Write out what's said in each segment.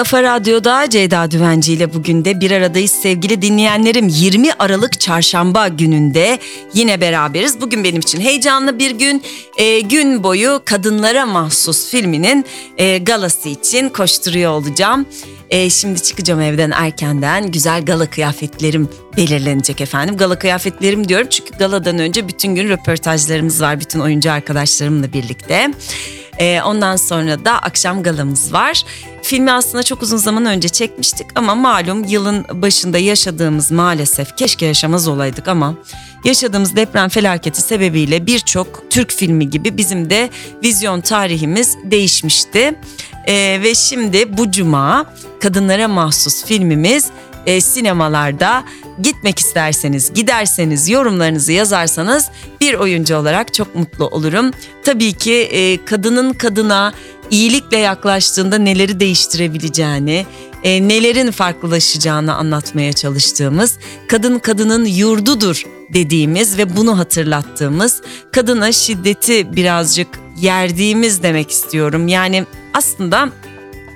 Kafa Radyo'da Ceyda Düvenci ile bugün de bir aradayız sevgili dinleyenlerim. 20 Aralık Çarşamba gününde yine beraberiz. Bugün benim için heyecanlı bir gün. E, gün boyu kadınlara mahsus filminin e, galası için koşturuyor olacağım. E, şimdi çıkacağım evden erkenden güzel gala kıyafetlerim belirlenecek efendim. Gala kıyafetlerim diyorum çünkü galadan önce bütün gün röportajlarımız var bütün oyuncu arkadaşlarımla birlikte. E, ondan sonra da akşam galamız var. Filmi aslında çok uzun zaman önce çekmiştik ama malum yılın başında yaşadığımız maalesef keşke yaşamaz olaydık ama yaşadığımız deprem felaketi sebebiyle birçok Türk filmi gibi bizim de vizyon tarihimiz değişmişti. Ee, ve şimdi bu cuma kadınlara mahsus filmimiz e, sinemalarda gitmek isterseniz, giderseniz, yorumlarınızı yazarsanız bir oyuncu olarak çok mutlu olurum. Tabii ki e, kadının kadına iyilikle yaklaştığında neleri değiştirebileceğini, e, nelerin farklılaşacağını anlatmaya çalıştığımız, kadın kadının yurdudur dediğimiz ve bunu hatırlattığımız, kadına şiddeti birazcık yerdiğimiz demek istiyorum. Yani aslında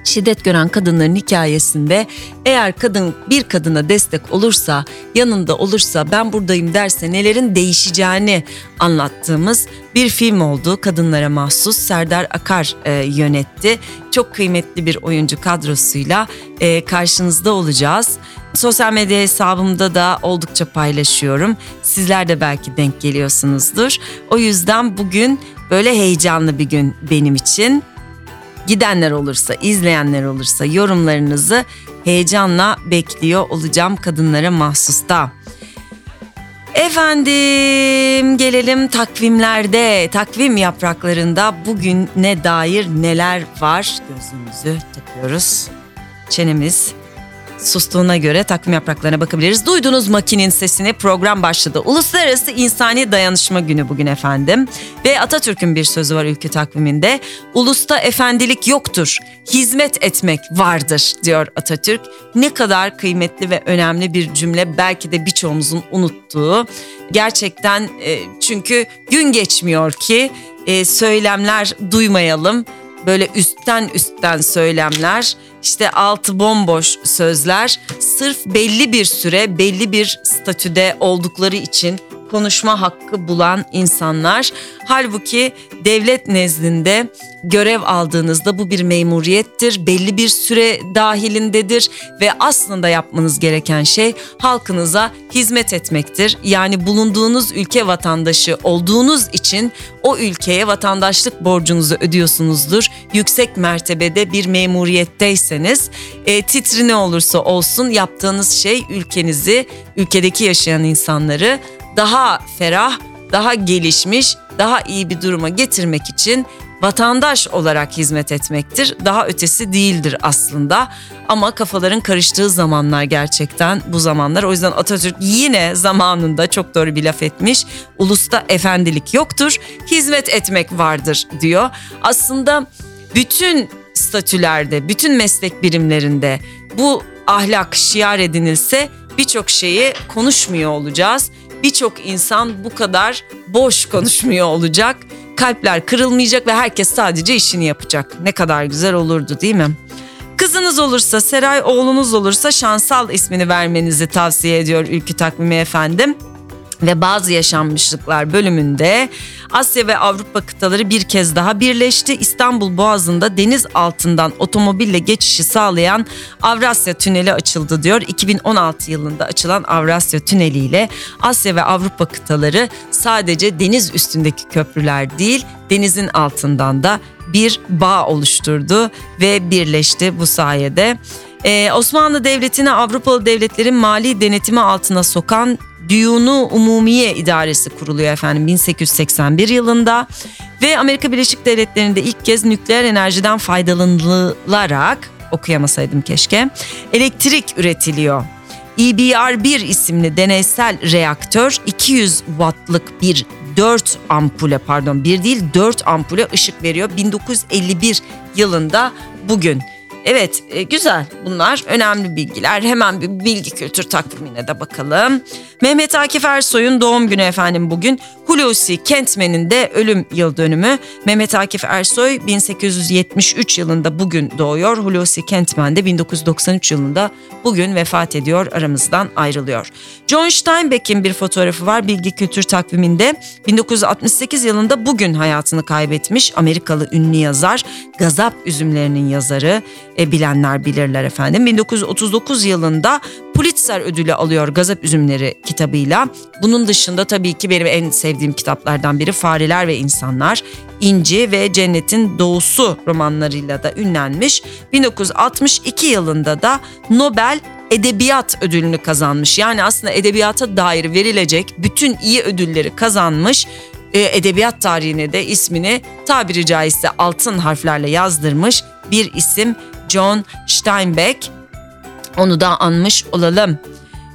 şiddet gören kadınların hikayesinde eğer kadın bir kadına destek olursa, yanında olursa, ben buradayım derse nelerin değişeceğini anlattığımız bir film oldu. Kadınlara mahsus Serdar Akar e, yönetti. Çok kıymetli bir oyuncu kadrosuyla e, karşınızda olacağız. Sosyal medya hesabımda da oldukça paylaşıyorum. Sizler de belki denk geliyorsunuzdur. O yüzden bugün böyle heyecanlı bir gün benim için gidenler olursa, izleyenler olursa yorumlarınızı heyecanla bekliyor olacağım kadınlara mahsusta. Efendim gelelim takvimlerde, takvim yapraklarında bugün ne dair neler var gözümüzü takıyoruz. Çenemiz sustuğuna göre takvim yapraklarına bakabiliriz. Duydunuz makinin sesini program başladı. Uluslararası İnsani Dayanışma Günü bugün efendim. Ve Atatürk'ün bir sözü var ülke takviminde. Ulusta efendilik yoktur, hizmet etmek vardır diyor Atatürk. Ne kadar kıymetli ve önemli bir cümle belki de birçoğumuzun unuttuğu. Gerçekten e, çünkü gün geçmiyor ki e, söylemler duymayalım böyle üstten üstten söylemler, işte altı bomboş sözler sırf belli bir süre belli bir statüde oldukları için konuşma hakkı bulan insanlar. Halbuki devlet nezdinde görev aldığınızda bu bir memuriyettir, belli bir süre dahilindedir ve aslında yapmanız gereken şey halkınıza hizmet etmektir. Yani bulunduğunuz ülke vatandaşı olduğunuz için o ülkeye vatandaşlık borcunuzu ödüyorsunuzdur. Yüksek mertebede bir memuriyetteyseniz e, titri ne olursa olsun yaptığınız şey ülkenizi, ülkedeki yaşayan insanları daha ferah, daha gelişmiş, daha iyi bir duruma getirmek için vatandaş olarak hizmet etmektir. Daha ötesi değildir aslında. Ama kafaların karıştığı zamanlar gerçekten bu zamanlar. O yüzden Atatürk yine zamanında çok doğru bir laf etmiş. Ulusta efendilik yoktur, hizmet etmek vardır diyor. Aslında bütün statülerde, bütün meslek birimlerinde bu ahlak şiar edinilse birçok şeyi konuşmuyor olacağız birçok insan bu kadar boş konuşmuyor olacak. Kalpler kırılmayacak ve herkes sadece işini yapacak. Ne kadar güzel olurdu değil mi? Kızınız olursa, Seray oğlunuz olursa Şansal ismini vermenizi tavsiye ediyor Ülkü Takvimi efendim ve bazı yaşanmışlıklar bölümünde Asya ve Avrupa kıtaları bir kez daha birleşti. İstanbul Boğazı'nda deniz altından otomobille geçişi sağlayan Avrasya Tüneli açıldı diyor. 2016 yılında açılan Avrasya Tüneli ile Asya ve Avrupa kıtaları sadece deniz üstündeki köprüler değil, denizin altından da bir bağ oluşturdu ve birleşti bu sayede. Ee, Osmanlı Devleti'ni Avrupalı devletlerin mali denetimi altına sokan Düyunu Umumiye İdaresi kuruluyor efendim 1881 yılında. Ve Amerika Birleşik Devletleri'nde ilk kez nükleer enerjiden faydalanılarak okuyamasaydım keşke elektrik üretiliyor. EBR-1 isimli deneysel reaktör 200 wattlık bir 4 ampule pardon bir değil 4 ampule ışık veriyor. 1951 yılında bugün Evet e, güzel bunlar önemli bilgiler. Hemen bir bilgi kültür takvimine de bakalım. Mehmet Akif Ersoy'un doğum günü efendim bugün. Hulusi Kentmen'in de ölüm yıl dönümü. Mehmet Akif Ersoy 1873 yılında bugün doğuyor. Hulusi Kentmen de 1993 yılında bugün vefat ediyor aramızdan ayrılıyor. John Steinbeck'in bir fotoğrafı var bilgi kültür takviminde. 1968 yılında bugün hayatını kaybetmiş Amerikalı ünlü yazar Gazap Üzümlerinin yazarı e, bilenler bilirler efendim. 1939 yılında Pulitzer ödülü alıyor Gazap Üzümleri kitabıyla. Bunun dışında tabii ki benim en sevdiğim kitaplardan biri Fareler ve İnsanlar, İnci ve Cennetin Doğusu romanlarıyla da ünlenmiş. 1962 yılında da Nobel edebiyat ödülünü kazanmış. Yani aslında edebiyata dair verilecek bütün iyi ödülleri kazanmış. E, edebiyat tarihine de ismini tabiri caizse altın harflerle yazdırmış bir isim John Steinbeck. Onu da anmış olalım.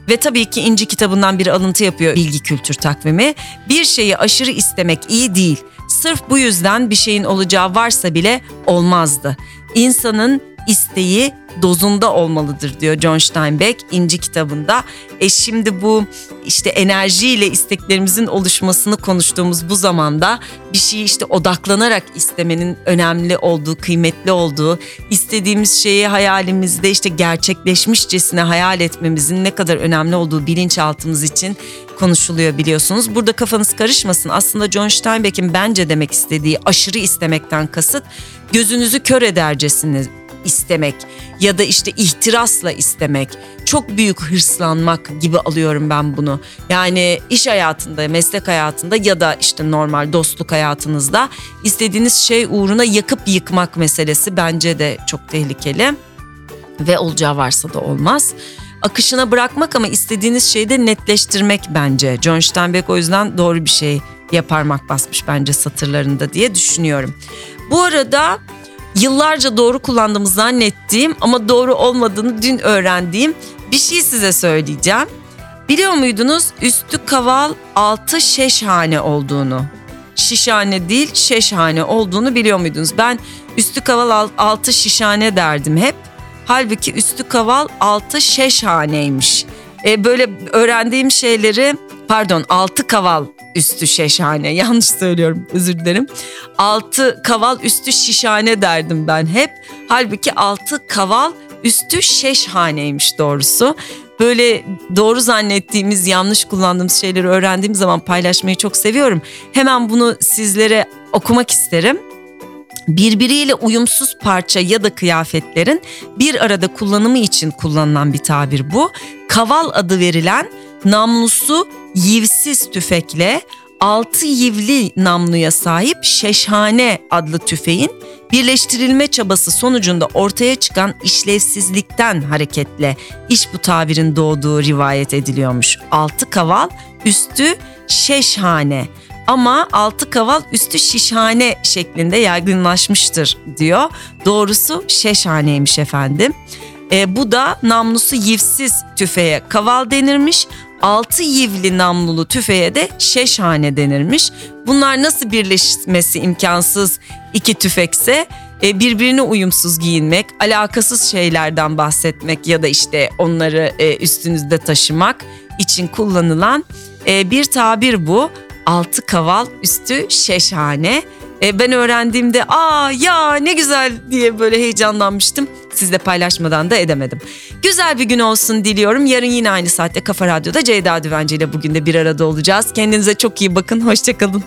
Ve tabii ki İnci kitabından bir alıntı yapıyor bilgi kültür takvimi. Bir şeyi aşırı istemek iyi değil. Sırf bu yüzden bir şeyin olacağı varsa bile olmazdı. İnsanın isteği dozunda olmalıdır diyor John Steinbeck İnci kitabında. E şimdi bu işte enerjiyle isteklerimizin oluşmasını konuştuğumuz bu zamanda bir şeyi işte odaklanarak istemenin önemli olduğu, kıymetli olduğu, istediğimiz şeyi hayalimizde işte gerçekleşmişçesine hayal etmemizin ne kadar önemli olduğu bilinçaltımız için konuşuluyor biliyorsunuz. Burada kafanız karışmasın. Aslında John Steinbeck'in bence demek istediği aşırı istemekten kasıt gözünüzü kör edercesine istemek ya da işte ihtirasla istemek, çok büyük hırslanmak gibi alıyorum ben bunu. Yani iş hayatında, meslek hayatında ya da işte normal dostluk hayatınızda istediğiniz şey uğruna yakıp yıkmak meselesi bence de çok tehlikeli ve olacağı varsa da olmaz. Akışına bırakmak ama istediğiniz şeyi de netleştirmek bence. John Steinbeck o yüzden doğru bir şey yaparmak basmış bence satırlarında diye düşünüyorum. Bu arada yıllarca doğru kullandığımı zannettiğim ama doğru olmadığını dün öğrendiğim bir şey size söyleyeceğim. Biliyor muydunuz üstü kaval altı şeşhane olduğunu? Şişhane değil şeşhane olduğunu biliyor muydunuz? Ben üstü kaval altı şişhane derdim hep. Halbuki üstü kaval altı şeşhaneymiş. E, böyle öğrendiğim şeyleri pardon altı kaval üstü şeşhane. Yanlış söylüyorum özür dilerim. Altı kaval üstü şişhane derdim ben hep. Halbuki altı kaval üstü şeşhaneymiş doğrusu. Böyle doğru zannettiğimiz, yanlış kullandığımız şeyleri öğrendiğim zaman paylaşmayı çok seviyorum. Hemen bunu sizlere okumak isterim birbiriyle uyumsuz parça ya da kıyafetlerin bir arada kullanımı için kullanılan bir tabir bu. Kaval adı verilen namlusu yivsiz tüfekle altı yivli namluya sahip Şeşhane adlı tüfeğin birleştirilme çabası sonucunda ortaya çıkan işlevsizlikten hareketle iş bu tabirin doğduğu rivayet ediliyormuş. Altı kaval, üstü şeşhane ama altı kaval üstü şişhane şeklinde yaygınlaşmıştır diyor. Doğrusu şeşhaneymiş efendim. E, bu da namlusu yivsiz tüfeğe kaval denirmiş. Altı yivli namlulu tüfeğe de şeşhane denirmiş. Bunlar nasıl birleşmesi imkansız iki tüfekse e, birbirine uyumsuz giyinmek, alakasız şeylerden bahsetmek ya da işte onları e, üstünüzde taşımak için kullanılan e, bir tabir bu. Altı kaval üstü şeşhane. E, ben öğrendiğimde aa ya ne güzel diye böyle heyecanlanmıştım. Sizle paylaşmadan da edemedim. Güzel bir gün olsun diliyorum. Yarın yine aynı saatte Kafa Radyo'da Ceyda Düvenci ile bugün de bir arada olacağız. Kendinize çok iyi bakın. Hoşçakalın.